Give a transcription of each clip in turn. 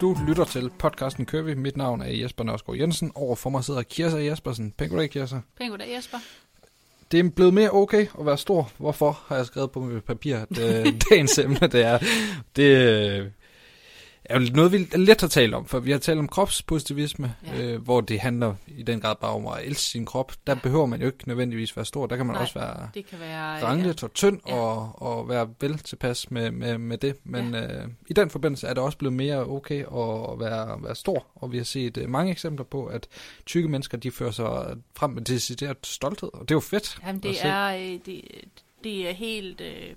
Du lytter til podcasten Kører Mit navn er Jesper Nørsgaard Jensen. Over for mig sidder Kirsa Jespersen. Pæn goddag, Kirsa. Pæn goddag, Jesper. Det er blevet mere okay at være stor. Hvorfor har jeg skrevet på mit papir, at øh, dagens emne det er... Det, øh, er jo noget, vi let at tale om, for vi har talt om kropspositivisme, ja. øh, hvor det handler i den grad bare om at elske sin krop. Der ja. behøver man jo ikke nødvendigvis være stor, der kan man Nej, også være, det kan være ranglet ja. og tynd ja. og, og være vel tilpas med, med, med det. Men ja. øh, i den forbindelse er det også blevet mere okay at være, være stor, og vi har set øh, mange eksempler på, at tykke mennesker, de fører sig frem med decideret stolthed, og det er jo fedt Jamen, det, er, øh, det, det er helt, øh,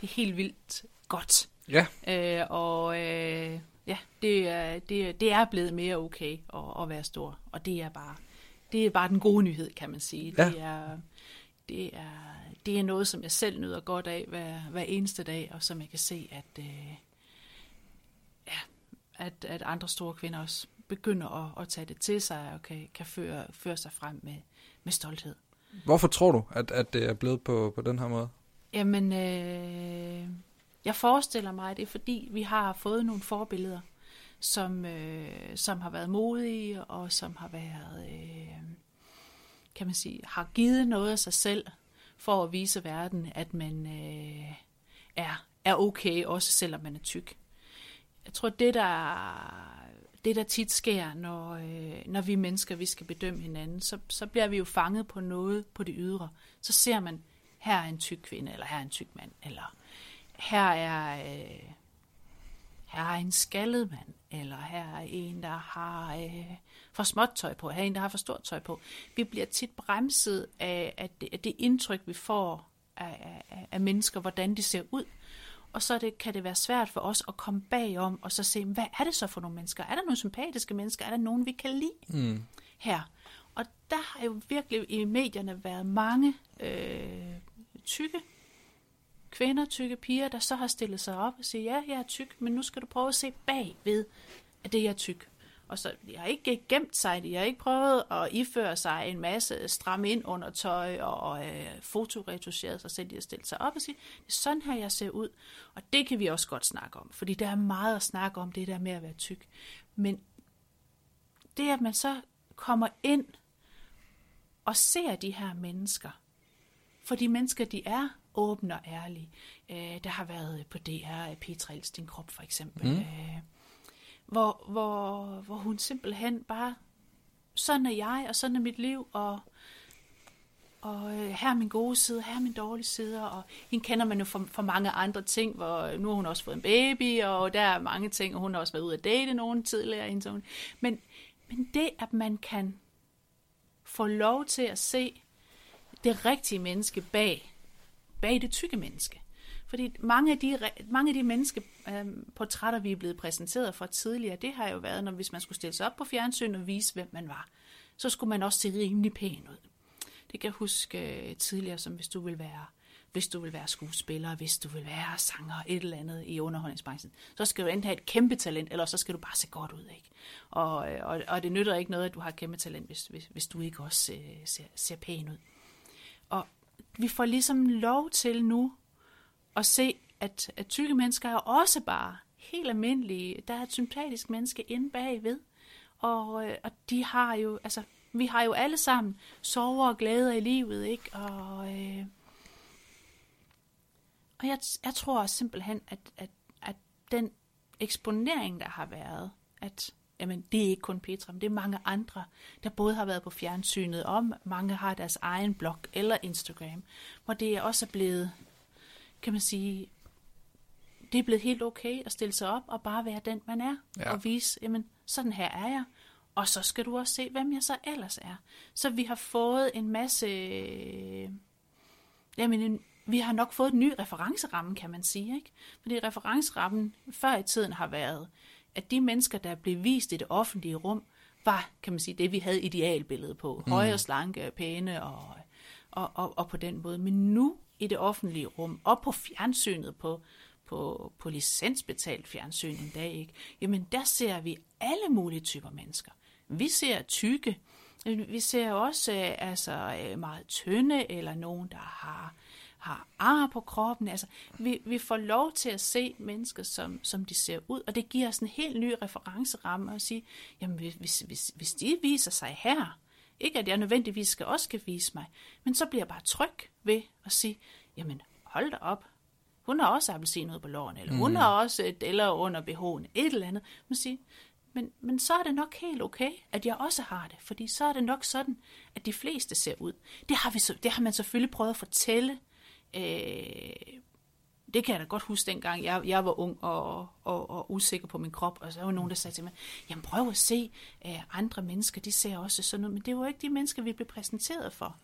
det er helt vildt godt. Ja. Øh, og... Øh, ja, det er, det, det er blevet mere okay at, at være stor, og det er bare det er bare den gode nyhed, kan man sige. Ja. Det er det er det er noget, som jeg selv nyder godt af hver, hver eneste dag, og som jeg kan se, at øh, ja, at, at andre store kvinder også begynder at, at tage det til sig og kan, kan føre, føre sig frem med, med stolthed. Hvorfor tror du, at, at det er blevet på, på den her måde? Jamen, øh, jeg forestiller mig, at det er fordi, vi har fået nogle forbilleder, som, øh, som har været modige, og som har været, øh, kan man sige, har givet noget af sig selv, for at vise verden, at man øh, er, er okay, også selvom man er tyk. Jeg tror, det der, det der tit sker, når, øh, når vi mennesker vi skal bedømme hinanden, så, så bliver vi jo fanget på noget på det ydre. Så ser man, her er en tyk kvinde, eller her er en tyk mand, eller her er, øh, her er en skaldet mand, eller her er en, der har øh, for småt tøj på, her er en, der har for stort tøj på. Vi bliver tit bremset af, af, det, af det indtryk, vi får af, af, af mennesker, hvordan de ser ud. Og så det, kan det være svært for os at komme bagom og så se, hvad er det så for nogle mennesker? Er der nogle sympatiske mennesker? Er der nogen, vi kan lide mm. her? Og der har jo virkelig i medierne været mange øh, tykke kvinder, tykke piger, der så har stillet sig op og siger, ja, jeg er tyk, men nu skal du prøve at se bag ved, at det er tyk. Og så jeg har ikke gemt sig, de har ikke prøvet at iføre sig en masse stram ind under tøj og øh, fotoretuscheret sig selv. De har stillet sig op og sige, det er sådan her, jeg ser ud. Og det kan vi også godt snakke om, fordi der er meget at snakke om, det der med at være tyk. Men det, at man så kommer ind og ser de her mennesker, for de mennesker, de er åben og ærlig. Øh, der har været på DR Petra Din Krop for eksempel, mm. øh, hvor, hvor, hvor hun simpelthen bare, sådan er jeg, og sådan er mit liv, og, og øh, her er min gode side, her er min dårlige side, og hende kender man jo for, for mange andre ting, hvor nu har hun også fået en baby, og der er mange ting, og hun har også været ude at date nogen tidligere. Men, men det, at man kan få lov til at se det rigtige menneske bag bag det tykke menneske. Fordi mange af de, mange af de menneskeportrætter, øh, vi er blevet præsenteret for tidligere, det har jo været, når hvis man skulle stille sig op på fjernsyn og vise, hvem man var, så skulle man også se rimelig pæn ud. Det kan jeg huske øh, tidligere, som hvis du vil være hvis du vil være skuespiller, hvis du vil være sanger, et eller andet i underholdningsbranchen, så skal du enten have et kæmpe talent, eller så skal du bare se godt ud. Ikke? Og, øh, og, og det nytter ikke noget, at du har et kæmpe talent, hvis, hvis, hvis du ikke også øh, ser, ser pæn ud. Vi får ligesom lov til nu at se, at, at tykke mennesker er også bare helt almindelige. Der er et sympatisk menneske inde bagved. Og, øh, og de har jo, altså, vi har jo alle sammen sorger og glæder i livet, ikke? Og, øh, og jeg, jeg tror simpelthen, at, at, at den eksponering, der har været, at jamen det er ikke kun Petra, men det er mange andre, der både har været på fjernsynet om, mange har deres egen blog eller Instagram, hvor det er også blevet, kan man sige, det er blevet helt okay at stille sig op og bare være den, man er, ja. og vise, jamen sådan her er jeg, og så skal du også se, hvem jeg så ellers er. Så vi har fået en masse, jamen en, vi har nok fået en ny referenceramme, kan man sige, ikke? Fordi referencerammen før i tiden har været, at de mennesker, der blev vist i det offentlige rum, var, kan man sige, det vi havde idealbilledet på. Mm. Høje, slanke, pæne og, og, og, og på den måde. Men nu i det offentlige rum, og på fjernsynet, på, på, på licensbetalt fjernsyn en dag, ikke? jamen der ser vi alle mulige typer mennesker. Vi ser tykke, Vi ser også øh, altså, øh, meget tynde, eller nogen, der har, har ar på kroppen. Altså, vi, vi får lov til at se mennesker, som, som de ser ud, og det giver os en helt ny referenceramme at sige, jamen hvis, hvis, hvis de viser sig her, ikke at jeg nødvendigvis skal også skal vise mig, men så bliver jeg bare tryg ved at sige, jamen hold da op, hun har også appelsin ud på låren, eller mm. hun har også et eller under BH'en, et eller andet. Man siger, men, men så er det nok helt okay, at jeg også har det, fordi så er det nok sådan, at de fleste ser ud. Det har, vi, så- det har man selvfølgelig prøvet at fortælle. Øh, det kan jeg da godt huske dengang, jeg, jeg var ung og, og, og usikker på min krop, og så var nogen, der sagde til mig, jamen prøv at se, øh, andre mennesker, de ser også sådan ud, men det var ikke de mennesker, vi blev præsenteret for.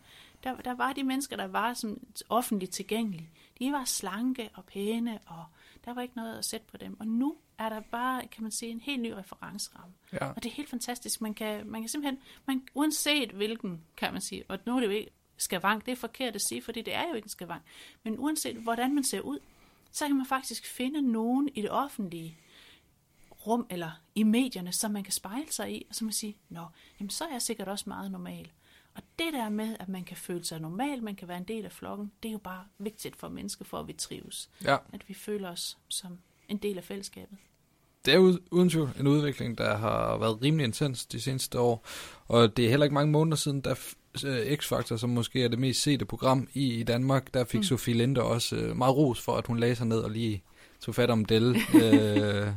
Der, der var de mennesker, der var som offentligt tilgængelige. De var slanke og pæne, og der var ikke noget at sætte på dem. Og nu er der bare, kan man sige, en helt ny referenceramme. Ja. Og det er helt fantastisk. Man kan, man kan simpelthen, man, uanset hvilken, kan man sige, og nu er det jo ikke skavang, det er forkert at sige, fordi det er jo ikke en skavang, men uanset hvordan man ser ud, så kan man faktisk finde nogen i det offentlige rum eller i medierne, som man kan spejle sig i, og så man sige, nå, jamen så er jeg sikkert også meget normal. Og det der med, at man kan føle sig normal, man kan være en del af flokken, det er jo bare vigtigt for mennesker, for at vi trives. Ja. At vi føler os som en del af fællesskabet. Det er uden tvivl en udvikling, der har været rimelig intens de seneste år, og det er heller ikke mange måneder siden, der øh, X-Factor, som måske er det mest sete program i, i Danmark, der fik mm. Sofie Linde også øh, meget ros for, at hun lagde sig ned og lige tog fat om Delle øh,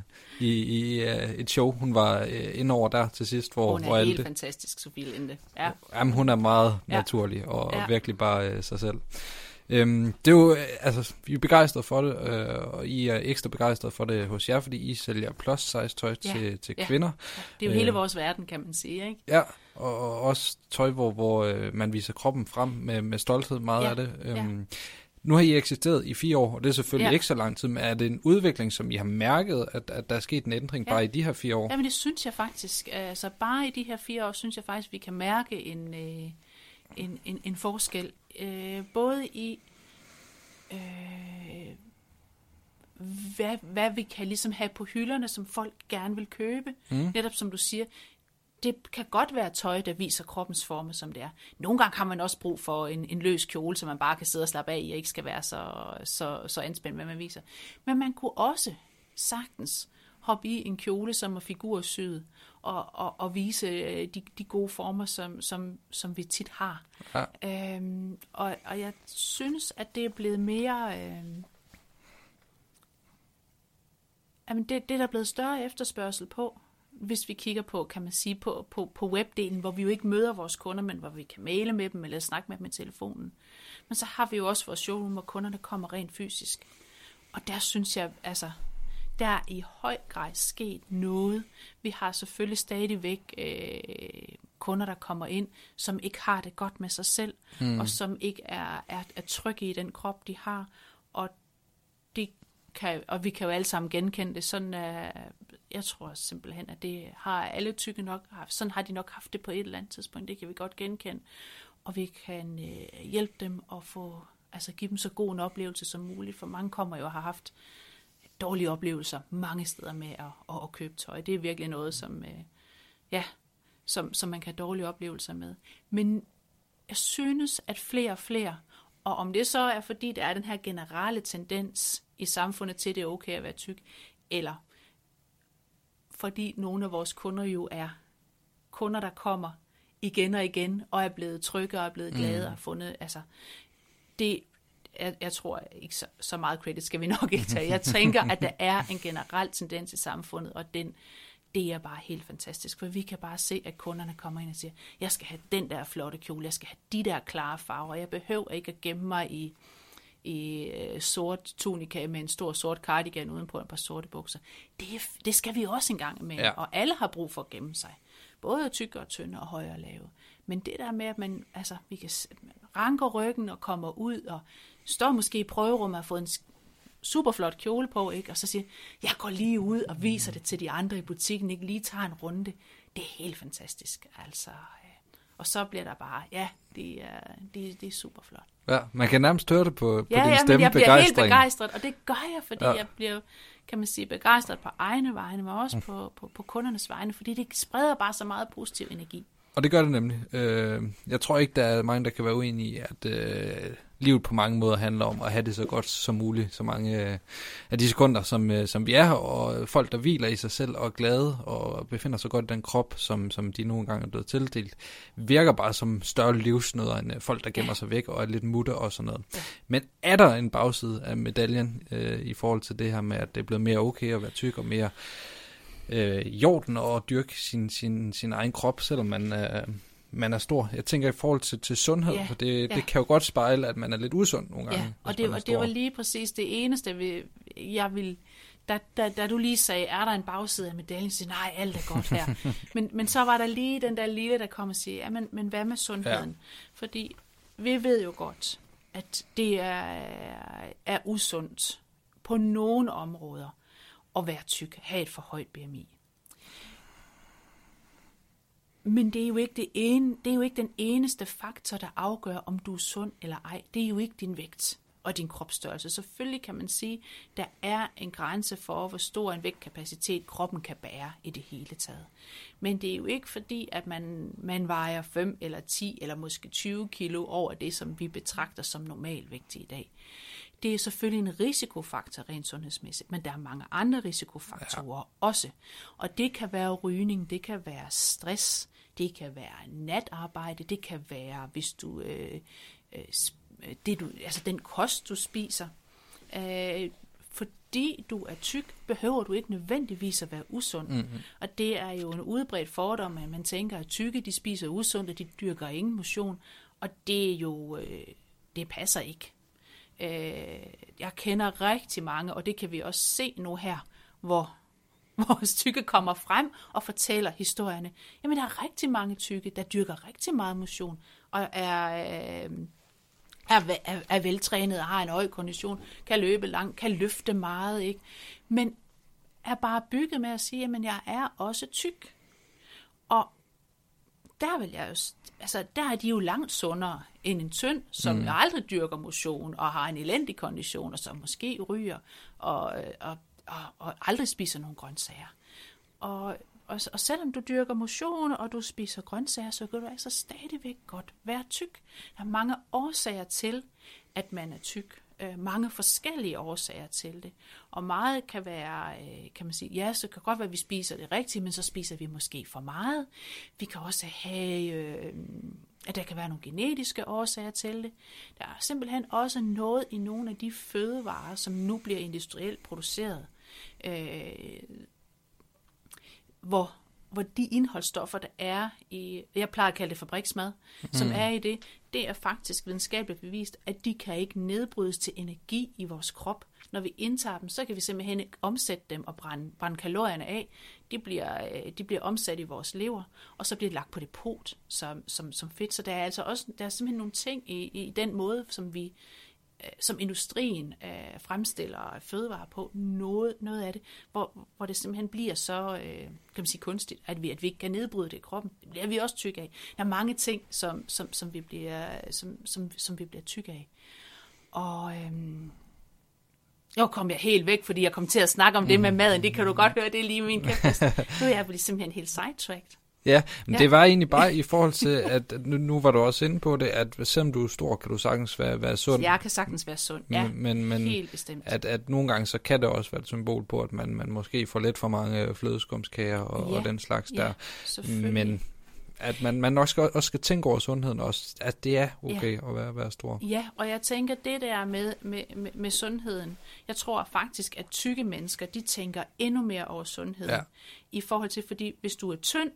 i, i øh, et show. Hun var øh, inde over der til sidst, hvor, Hun hvor er alle helt det, fantastisk, Sofie Linde. Ja. Jamen, hun er meget Ja. naturlig og, Ja. og virkelig bare øh, sig selv. Øhm, det er jo, øh, altså, vi er begejstrede for det, øh, og I er ekstra begejstrede for det hos jer, fordi I sælger plus size tøj Ja. til, til Ja. kvinder. Det er jo Øh. hele vores verden, kan man sige. Ikke? Ja, og, og også tøj, hvor, hvor øh, man viser kroppen frem med, med stolthed, meget Ja. af det. Øhm, Nu har I eksisteret i fire år, og det er selvfølgelig Ja. ikke så lang tid, men er det en udvikling, som I har mærket, at, at der er sket en ændring Ja. bare i de her fire år? Jamen det synes jeg faktisk. Altså bare i de her fire år, synes jeg faktisk, vi kan mærke en, øh, en, en, en forskel. Øh, både i, øh, hvad, hvad vi kan ligesom have på hylderne, som folk gerne vil købe. Mm. Netop som du siger, det kan godt være tøj, der viser kroppens forme, som det er. Nogle gange har man også brug for en, en løs kjole, så man bare kan sidde og slappe af i, og ikke skal være så, så, så anspændt, hvad man viser. Men man kunne også sagtens hoppe i en kjole, som er figursyet, og, og, og vise øh, de, de gode former, som, som, som vi tit har. Ja. Øhm, og, og jeg synes, at det er blevet mere... Øhm, jamen det, det er der blevet større efterspørgsel på, hvis vi kigger på, kan man sige, på, på, på webdelen, hvor vi jo ikke møder vores kunder, men hvor vi kan maile med dem eller snakke med dem i telefonen. Men så har vi jo også vores showroom, hvor kunderne kommer rent fysisk. Og der synes jeg, altså, der er i høj grad sket noget. Vi har selvfølgelig stadigvæk øh, kunder, der kommer ind, som ikke har det godt med sig selv, mm. og som ikke er, er, er trygge i den krop, de har. Og, det kan, og vi kan jo alle sammen genkende det. Sådan, øh, jeg tror simpelthen, at det har alle tykke nok haft. Sådan har de nok haft det på et eller andet tidspunkt. Det kan vi godt genkende. Og vi kan øh, hjælpe dem og få, altså give dem så god en oplevelse som muligt. For mange kommer jo og har haft dårlige oplevelser mange steder med at, at, at købe tøj. Det er virkelig noget, som, øh, ja, som, som man kan have dårlige oplevelser med. Men jeg synes, at flere og flere, og om det så er fordi, der er den her generelle tendens i samfundet til, at det er okay at være tyk, eller fordi nogle af vores kunder jo er kunder, der kommer igen og igen, og er blevet trygge og er blevet glade mm. og har fundet, altså, det, jeg, jeg tror ikke så, så meget credit skal vi nok ikke tage. Jeg tænker, at der er en generel tendens i samfundet, og den, det er bare helt fantastisk, for vi kan bare se, at kunderne kommer ind og siger, jeg skal have den der flotte kjole, jeg skal have de der klare farver, jeg behøver ikke at gemme mig i, i øh, sort tunika med en stor sort cardigan udenpå et par sorte bukser. Det, det skal vi også engang med, Ja. og alle har brug for at gemme sig. Både tykke og tynde og høje og lave. Men det der med, at man, altså, vi kan ranker ryggen og kommer ud og står måske i prøverummet og har fået en super flot kjole på, ikke? og så siger, jeg går lige ud og viser det til de andre i butikken, ikke lige tager en runde. Det er helt fantastisk, altså. øh. Og så bliver der bare, ja, det er, det, det er super flot. Ja, man kan nærmest høre det på, på Ja, din ja, stemme, jeg bliver helt begejstret, og det gør jeg, fordi Ja. jeg bliver, kan man sige, begejstret på egne vegne, men også på, på, på kundernes vegne, fordi det spreder bare så meget positiv energi. Og det gør det nemlig. Øh, jeg tror ikke, der er mange, der kan være uenige i, at øh, livet på mange måder handler om at have det så godt som muligt, så mange øh, af de sekunder, som, øh, som vi er og folk, der hviler i sig selv og er glade og befinder sig godt i den krop, som, som de nogle gange er blevet tildelt, virker bare som større livsnødder end øh, folk, der gemmer sig væk og er lidt mutter og sådan noget. Men er der en bagside af medaljen øh, i forhold til det her med, at det er blevet mere okay at være tyk og mere øh, i orden og dyrke sin, sin, sin egen krop, selvom man, øh, man er stor. Jeg tænker i forhold til, til sundhed, Ja, for det, ja. det kan jo godt spejle, at man er lidt usund nogle gange. Ja, og det, og det var lige præcis det eneste, vi, jeg vil... Da, da, da du lige sagde, er der en bagside af medaljen, så nej, alt er godt her. men, men så var der lige den der lille, der kom og siger, ja, men, men hvad med sundheden? Ja. Fordi vi ved jo godt, at det er, er usundt på nogle områder at være tyk, have et for højt BMI. Men det er jo ikke det ene, det er jo ikke den eneste faktor, der afgør, om du er sund eller ej. Det er jo ikke din vægt og din kropsstørrelse. Selvfølgelig kan man sige, der er en grænse for, hvor stor en vægtkapacitet kroppen kan bære i det hele taget. Men det er jo ikke fordi, at man, man vejer 5 eller 10 eller måske 20 kilo over det, som vi betragter som normalvægt i dag. Det er selvfølgelig en risikofaktor rent sundhedsmæssigt, men der er mange andre risikofaktorer ja. også. Og det kan være rygning, det kan være stress, det kan være natarbejde, det kan være, hvis du, øh, øh, øh, det du altså den kost, du spiser. Øh, fordi du er tyk, behøver du ikke nødvendigvis at være usund. Mm-hmm. Og det er jo en udbredt fordom, at man tænker, at tykke de spiser usundt, og de dyrker ingen motion. Og det er jo, øh, det passer ikke. Øh, jeg kender rigtig mange, og det kan vi også se nu her, hvor vores tykke kommer frem og fortæller historierne. Jamen, der er rigtig mange tykke, der dyrker rigtig meget motion, og er, øh, er, er, er veltrænet og har en høj kondition, kan løbe langt, kan løfte meget, ikke? Men er bare bygget med at sige, at jeg er også tyk. Og der vil jeg jo, altså der er de jo langt sundere end en tynd, som mm. aldrig dyrker motion og har en elendig kondition, og som måske ryger og, øh, og, og, og aldrig spiser nogen grøntsager. Og, og, og selvom du dyrker motion, og du spiser grøntsager, så kan du altså stadigvæk godt være tyk. Der er mange årsager til, at man er tyk. Øh, mange forskellige årsager til det. Og meget kan være, øh, kan man sige, ja, så kan godt være, at vi spiser det rigtigt, men så spiser vi måske for meget. Vi kan også have, øh, at der kan være nogle genetiske årsager til det. Der er simpelthen også noget i nogle af de fødevarer, som nu bliver industrielt produceret, øh, hvor, hvor de indholdsstoffer, der er i, jeg plejer at kalde det fabriksmad, mm. som er i det, det er faktisk videnskabeligt bevist, at de kan ikke nedbrydes til energi i vores krop. Når vi indtager dem, så kan vi simpelthen ikke omsætte dem og brænde, brænde kalorierne af. De bliver, øh, de bliver omsat i vores lever, og så bliver de lagt på depot som, som, som fedt. Så der er altså også der er simpelthen nogle ting i, i den måde, som vi øh, som industrien øh, fremstiller fødevarer på, noget, noget af det, hvor, hvor det simpelthen bliver så, øh, kan man sige, kunstigt, at vi, at vi ikke kan nedbryde det i kroppen. Det bliver vi også tykke af. Der er mange ting, som, som, som, vi, bliver, som, som, som vi bliver tykke af. Og øhm, jo kom jeg helt væk, fordi jeg kom til at snakke om det med maden. Det kan du godt høre, det er lige min kæft. Nu er jeg simpelthen helt sidetracked. Ja, men Ja. det var egentlig bare i forhold til, at nu, nu var du også inde på det, at selvom du er stor, kan du sagtens være, være sund. Jeg kan sagtens være sund. Ja, men, men, helt bestemt. at, at nogle gange så kan det også være et symbol på, at man, man måske får lidt for mange flødeskumskager og, Ja, og den slags ja, der. Men at man, man nok skal, også skal tænke over sundheden også, at det er okay ja. at være, være stor. Ja, og jeg tænker, det der med, med, med, med sundheden, jeg tror faktisk, at tykke mennesker, de tænker endnu mere over sundheden. Ja. I forhold til, fordi hvis du er tynd,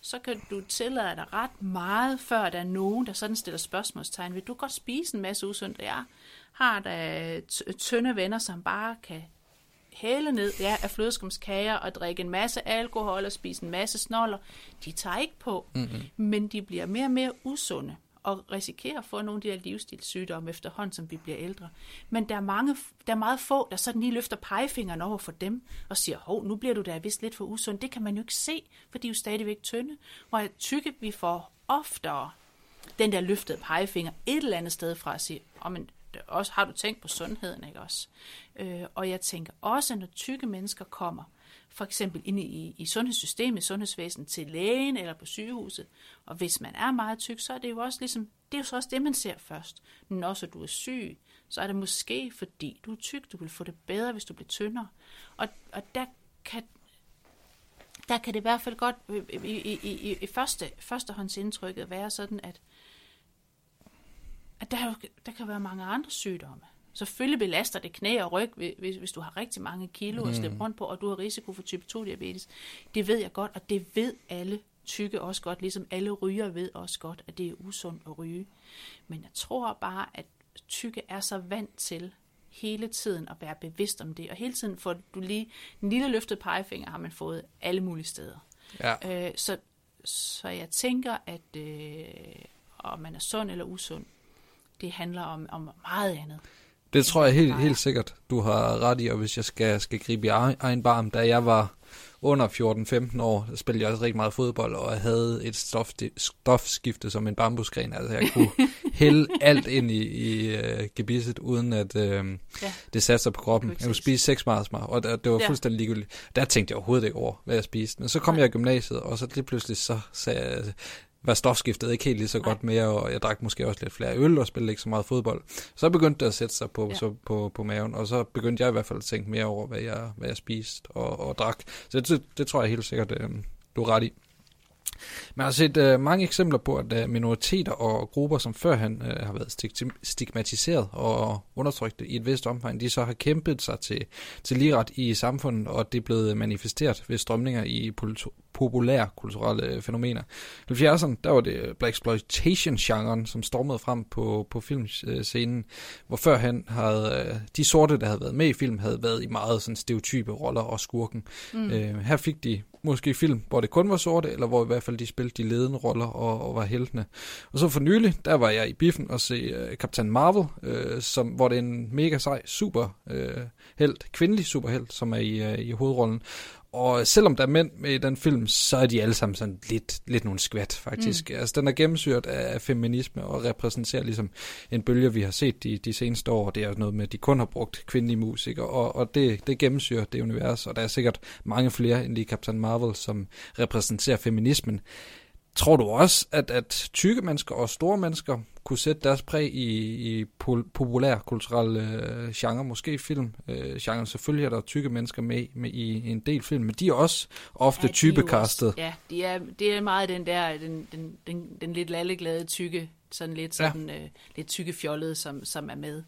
så kan du tillade dig ret meget, før der er nogen, der sådan stiller spørgsmålstegn. Vil du godt spise en masse usundt? Jeg har da tynde venner, som bare kan hæle ned ja, af flødeskumskager og drikke en masse alkohol og spise en masse snoller. De tager ikke på, mm-hmm. men de bliver mere og mere usunde og risikerer at få nogle af de her livsstilssygdomme efterhånden, som vi bliver ældre. Men der er, mange, der er meget få, der sådan lige løfter pegefingeren over for dem og siger, hov, nu bliver du da vist lidt for usund. Det kan man jo ikke se, for de er jo stadigvæk tynde. Hvor jeg tykke, vi får oftere den der løftede pegefinger et eller andet sted fra at sige, oh, men også har du tænkt på sundheden, ikke også? Øh, og jeg tænker også, når tykke mennesker kommer, for eksempel inde i, i sundhedssystemet, sundhedsvæsenet, til lægen eller på sygehuset. Og hvis man er meget tyk, så er det jo også ligesom, det er jo så også det, man ser først. Når også du er syg, så er det måske fordi du er tyk, du vil få det bedre, hvis du bliver tyndere. Og, og der kan der kan det i hvert fald godt øh, øh, i, i, i, i første, førstehåndsindtrykket være sådan, at, at der, der kan være mange andre sygdomme. Selvfølgelig belaster det knæ og ryg, hvis, hvis du har rigtig mange kilo mm. at slippe rundt på, og du har risiko for type 2 diabetes. Det ved jeg godt, og det ved alle tykke også godt, ligesom alle ryger ved også godt, at det er usundt at ryge. Men jeg tror bare, at tykke er så vant til hele tiden at være bevidst om det, og hele tiden får du lige en lille løftet pegefinger, har man fået alle mulige steder. Ja. Øh, så, så jeg tænker, at øh, om man er sund eller usund, det handler om, om meget andet. Det tror jeg helt, helt sikkert, du har ret i, og hvis jeg skal, skal gribe i egen barm, da jeg var under 14-15 år, der spillede jeg også rigtig meget fodbold, og jeg havde et stof, stofskifte som en bambusgren. Altså jeg kunne hælde alt ind i, i uh, gebisset, uden at uh, ja. det satte sig på kroppen. Jeg kunne spise seks Mars, og det, det var ja. fuldstændig ligegyldigt. Der tænkte jeg overhovedet ikke over, hvad jeg spiste. Men så kom jeg i gymnasiet, og så lige pludselig så sagde jeg, var stofskiftet ikke helt lige så Nej. godt mere, og jeg drak måske også lidt flere øl og spillede ikke så meget fodbold. Så begyndte det at sætte sig på, ja. så på, på maven, og så begyndte jeg i hvert fald at tænke mere over, hvad jeg, hvad jeg spiste og, og drak. Så det, det tror jeg helt sikkert, øh, du er ret i. Man har set uh, mange eksempler på, at uh, minoriteter og grupper, som førhen uh, har været stigmatiseret og undertrykt i et vist omfang, de så har kæmpet sig til, til ligeret i samfundet, og det er blevet manifesteret ved strømninger i populære kulturelle fænomener. I 70'erne, der var det Black Exploitation-genren, som stormede frem på, på filmscenen, hvor førhen havde de sorte, der havde været med i film, havde været i meget sådan stereotype roller og skurken. Mm. Uh, her fik de måske film, hvor det kun var sorte, eller hvor i hvert fald de spillede de ledende roller og, og var heltene. Og så for nylig, der var jeg i biffen og se uh, Captain Marvel, uh, som, hvor det er en mega sej super øh, uh, held, kvindelig superhelt, som er i, uh, i hovedrollen. Og selvom der er mænd med i den film, så er de alle sammen sådan lidt, lidt nogle skvat, faktisk. Mm. Altså, den er gennemsyret af feminisme og repræsenterer ligesom en bølge, vi har set de, de seneste år. Det er noget med, at de kun har brugt kvindelige musikere, og, og det, det gennemsyrer det univers. Og der er sikkert mange flere end lige Captain Marvel, som repræsenterer feminismen. Tror du også, at, at tykke mennesker og store mennesker kunne sætte deres præg i, i populær kulturelle øh, genre, måske film øh, genre. Selvfølgelig er der tykke mennesker med, med i en del film, men de er også ofte ja, typekastet. Ja, de er, det er meget den der, den, den, den, den lidt lalleglade tykke, sådan lidt, sådan, ja. øh, lidt tykke fjollede, som, som er med.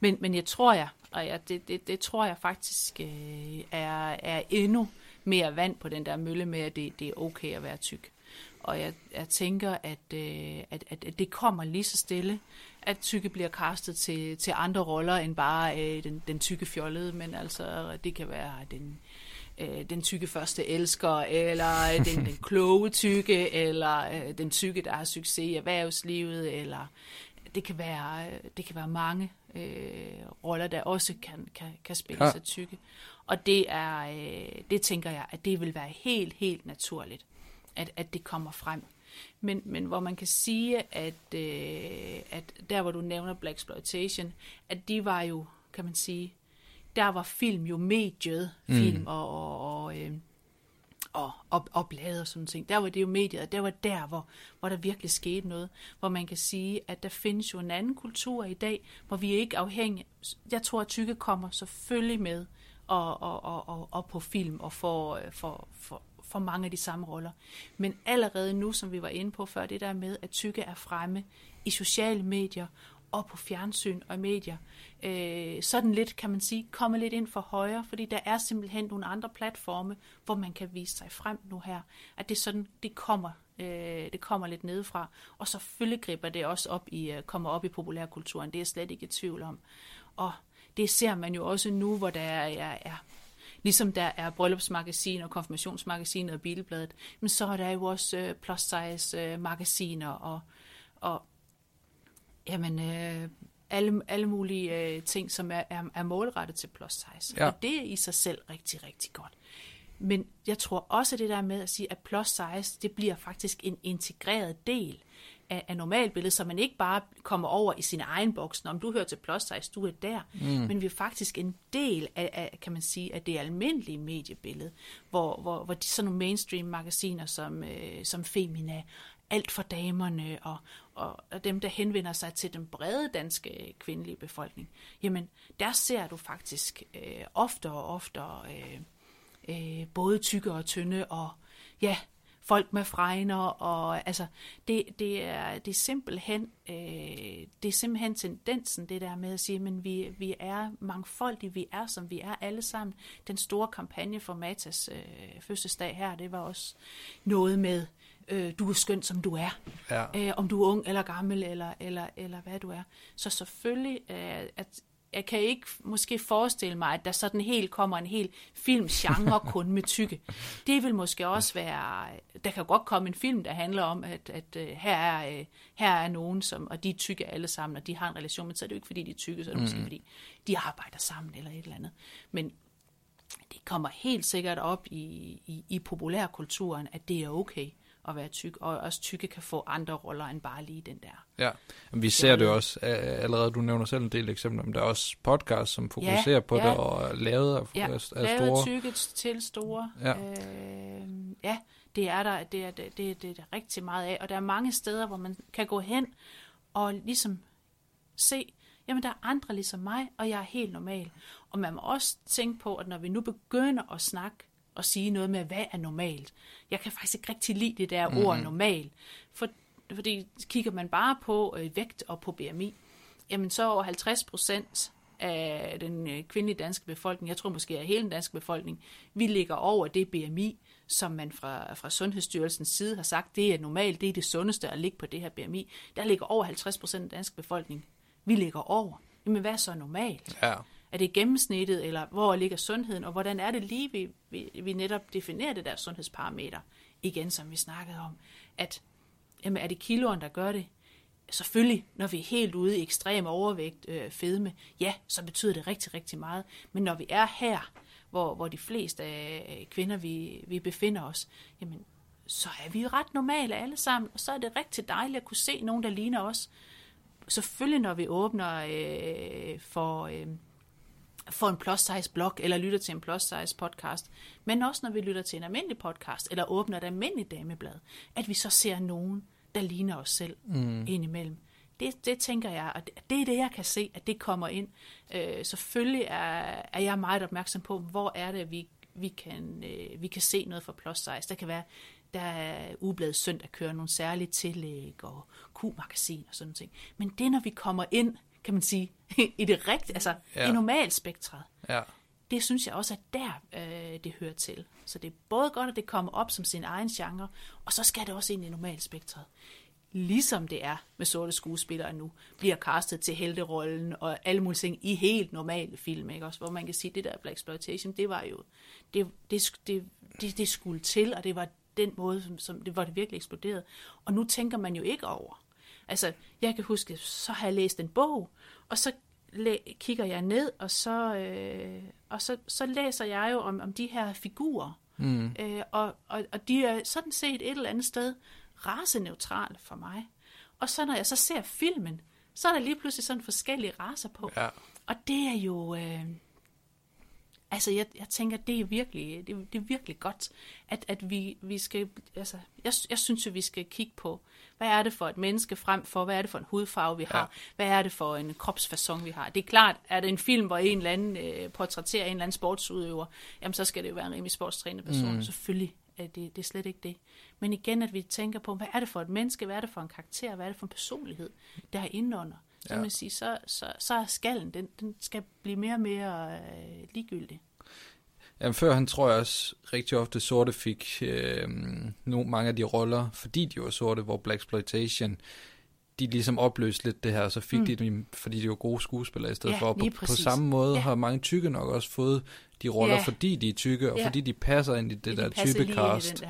Men, men jeg tror jeg, og jeg, det, det, det tror jeg faktisk øh, er, er endnu mere vand på den der mølle med, at det, det er okay at være tyk. Og jeg, jeg tænker, at, øh, at, at, at det kommer lige så stille, at tykke bliver kastet til, til andre roller end bare øh, den, den tykke fjollede, men altså det kan være den, øh, den tykke første elsker, eller øh, den, den kloge tykke, eller øh, den tykke, der har succes i erhvervslivet, eller det kan være, øh, det kan være mange øh, roller, der også kan, kan, kan spille ja. sig tykke. Og det er, øh, det tænker jeg, at det vil være helt, helt naturligt at, at det kommer frem. Men, men hvor man kan sige, at, øh, at der hvor du nævner Black Exploitation, at de var jo, kan man sige, der var film jo mediet, mm. film og, og, og, øh, og, og, og blade og sådan ting. Der var det jo mediet, og der var der, hvor, hvor der virkelig skete noget. Hvor man kan sige, at der findes jo en anden kultur i dag, hvor vi er ikke afhængige. Jeg tror, at tykke kommer selvfølgelig med og, og, og, og, og på film og for, for, for, for mange af de samme roller. Men allerede nu, som vi var inde på før, det der med, at tykke er fremme i sociale medier og på fjernsyn og medier, øh, sådan lidt, kan man sige, komme lidt ind for højre, fordi der er simpelthen nogle andre platforme, hvor man kan vise sig frem nu her. At det sådan, det kommer, øh, det kommer lidt nedefra. Og selvfølgelig griber det også op i, øh, kommer op i populærkulturen, det er jeg slet ikke i tvivl om. Og det ser man jo også nu, hvor der er, er Ligesom der er bryllupsmagasin og konfirmationsmagasinet og bilbladet, men så er der jo også øh, plus size øh, magasiner og, og jamen, øh, alle, alle mulige øh, ting, som er, er, er målrettet til plus size. Ja. Og det er i sig selv rigtig, rigtig godt. Men jeg tror også det der med at sige, at plus size, det bliver faktisk en integreret del af, af normalbilledet, så man ikke bare kommer over i sin egen boks, når du hører til plus size, du er der, mm. men vi er faktisk en del af, af, kan man sige, af det almindelige mediebillede, hvor, hvor, hvor de sådan nogle mainstream magasiner som, øh, som Femina, alt for damerne og, og, og dem, der henvender sig til den brede danske kvindelige befolkning, jamen der ser du faktisk øh, oftere og oftere øh, øh, både tykke og tynde og ja, folk med fregner, og altså, det, det, er, det er simpelthen, øh, det er simpelthen tendensen, det der med at sige, men vi, vi er mangfoldige, vi er som vi er alle sammen. Den store kampagne for Matas øh, fødselsdag her, det var også noget med, øh, du er skøn, som du er. Ja. Øh, om du er ung eller gammel, eller, eller, eller hvad du er. Så selvfølgelig, øh, at jeg kan ikke måske forestille mig, at der sådan helt kommer en hel filmgenre kun med tykke. Det vil måske også være, der kan godt komme en film, der handler om, at, at uh, her, er, uh, her er nogen, som, og de er tykke alle sammen, og de har en relation, men så er det jo ikke, fordi de er tykke, så er det mm. måske, fordi de arbejder sammen eller et eller andet. Men det kommer helt sikkert op i, i, i populærkulturen, at det er okay at være tyk, og også tykke kan få andre roller end bare lige den der. Ja, vi ser det også allerede, du nævner selv en del eksempler, men der er også podcasts, som fokuserer ja, på ja. det, og lavet af, ja, af store... lavet tykke til store. Ja. Øh, ja, det er der, det er, det, det, det er der rigtig meget af, og der er mange steder, hvor man kan gå hen og ligesom se, jamen der er andre ligesom mig, og jeg er helt normal. Og man må også tænke på, at når vi nu begynder at snakke at sige noget med, hvad er normalt. Jeg kan faktisk ikke rigtig lide det der mm-hmm. ord normal, for, fordi kigger man bare på øh, vægt og på BMI, jamen så over 50 procent af den øh, kvindelige danske befolkning, jeg tror måske af hele den danske befolkning, vi ligger over det BMI, som man fra, fra Sundhedsstyrelsens side har sagt, det er normalt, det er det sundeste at ligge på det her BMI. Der ligger over 50 procent af den danske befolkning. Vi ligger over. Jamen hvad er så normalt? Ja. Er det gennemsnittet, eller hvor ligger sundheden, og hvordan er det lige, vi, vi, vi netop definerer det der sundhedsparameter, igen som vi snakkede om, at jamen, er det kiloen, der gør det? Selvfølgelig, når vi er helt ude i ekstrem overvægt, øh, fedme, ja, så betyder det rigtig, rigtig meget. Men når vi er her, hvor, hvor de fleste af kvinder, vi, vi befinder os, jamen, så er vi ret normale alle sammen, og så er det rigtig dejligt at kunne se nogen, der ligner os. Selvfølgelig, når vi åbner øh, for... Øh, for en plus size blog, eller lytter til en plus size podcast, men også når vi lytter til en almindelig podcast, eller åbner et almindeligt dameblad, at vi så ser nogen, der ligner os selv mm. indimellem. Det, det tænker jeg, og det er det, jeg kan se, at det kommer ind. Øh, selvfølgelig er, er jeg meget opmærksom på, hvor er det, vi, vi, kan, øh, vi kan se noget for plus size. Der kan være, der er Ubladet Søndag kører nogle særlige tillæg og Q-magasin og sådan noget. Men det, når vi kommer ind kan man sige, i det rigtige, altså ja. i normalspektret. Ja. Det synes jeg også er der, øh, det hører til. Så det er både godt, at det kommer op som sin egen genre, og så skal det også ind i normalspektret. Ligesom det er med sorte skuespillere nu, bliver castet til helterollen og alle mulige ting i helt normale film, ikke? Også, hvor man kan sige, at det der Black Exploitation, det var jo, det, det, det, det, det skulle til, og det var den måde, som, som det var det virkelig eksploderet. Og nu tænker man jo ikke over, Altså, jeg kan huske, så har jeg læst en bog, og så kigger jeg ned, og så, øh, og så, så læser jeg jo om, om de her figurer. Mm. Øh, og, og, og de er sådan set et eller andet sted raseneutrale for mig. Og så når jeg så ser filmen, så er der lige pludselig sådan forskellige raser på. Ja. Og det er jo... Øh, Altså, jeg, jeg tænker, det er virkelig, det, det er virkelig godt, at, at vi, vi skal, altså, jeg, jeg synes jo, vi skal kigge på, hvad er det for et menneske frem for, hvad er det for en hudfarve, vi har, ja. hvad er det for en kropsfasong, vi har. Det er klart, er det en film, hvor en eller anden øh, portrætterer en eller anden sportsudøver, jamen så skal det jo være en rimelig sportstrænet person. Mm. Selvfølgelig det, det er slet ikke det. Men igen, at vi tænker på, hvad er det for et menneske, hvad er det for en karakter, hvad er det for en personlighed, der er indenunder. Så ja. man sige, så, så, så er skallen, den, den skal blive mere og mere øh, ligegyldig. Jamen, før han tror jeg også rigtig ofte sorte fik øh, no, mange af de roller, fordi de var sorte, hvor Black Exploitation, de ligesom opløste lidt det her, så fik mm. de dem, fordi de var gode skuespillere i stedet ja, for. På, på samme måde ja. har mange tykke nok også fået de roller, ja. fordi de er tykke, og ja. fordi de passer ind i det de der typecast.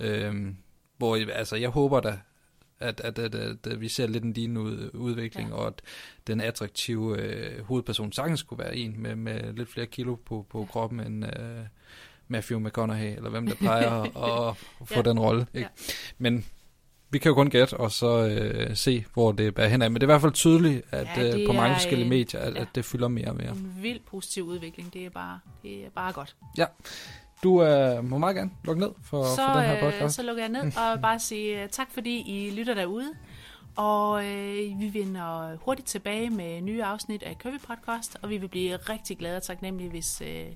Ja. Øhm, hvor altså, jeg håber da, at, at, at, at, at vi ser lidt en din ud, udvikling, ja. og at den attraktive øh, hovedperson sagtens kunne være en med, med lidt flere kilo på, på ja. kroppen end øh, Matthew McConaughey, eller hvem der plejer at, få ja. den rolle. Ja. Men vi kan jo kun gætte, og så øh, se, hvor det bærer henad. Men det er i hvert fald tydeligt, at Ja, ja, øh, på mange er forskellige en- medier, at, ja. at det fylder mere og mere. En vild positiv udvikling, det er bare, det er bare godt. Du øh, må meget gerne lukke ned for, så, for den her øh, podcast. så lukker jeg ned og bare sige øh, tak, fordi I lytter derude. Og øh, vi vender hurtigt tilbage med nye afsnit af Curvy Podcast, og vi vil blive rigtig glade og taknemmelige, hvis, øh,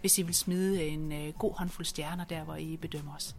hvis I vil smide en øh, god håndfuld stjerner der, hvor I bedømmer os.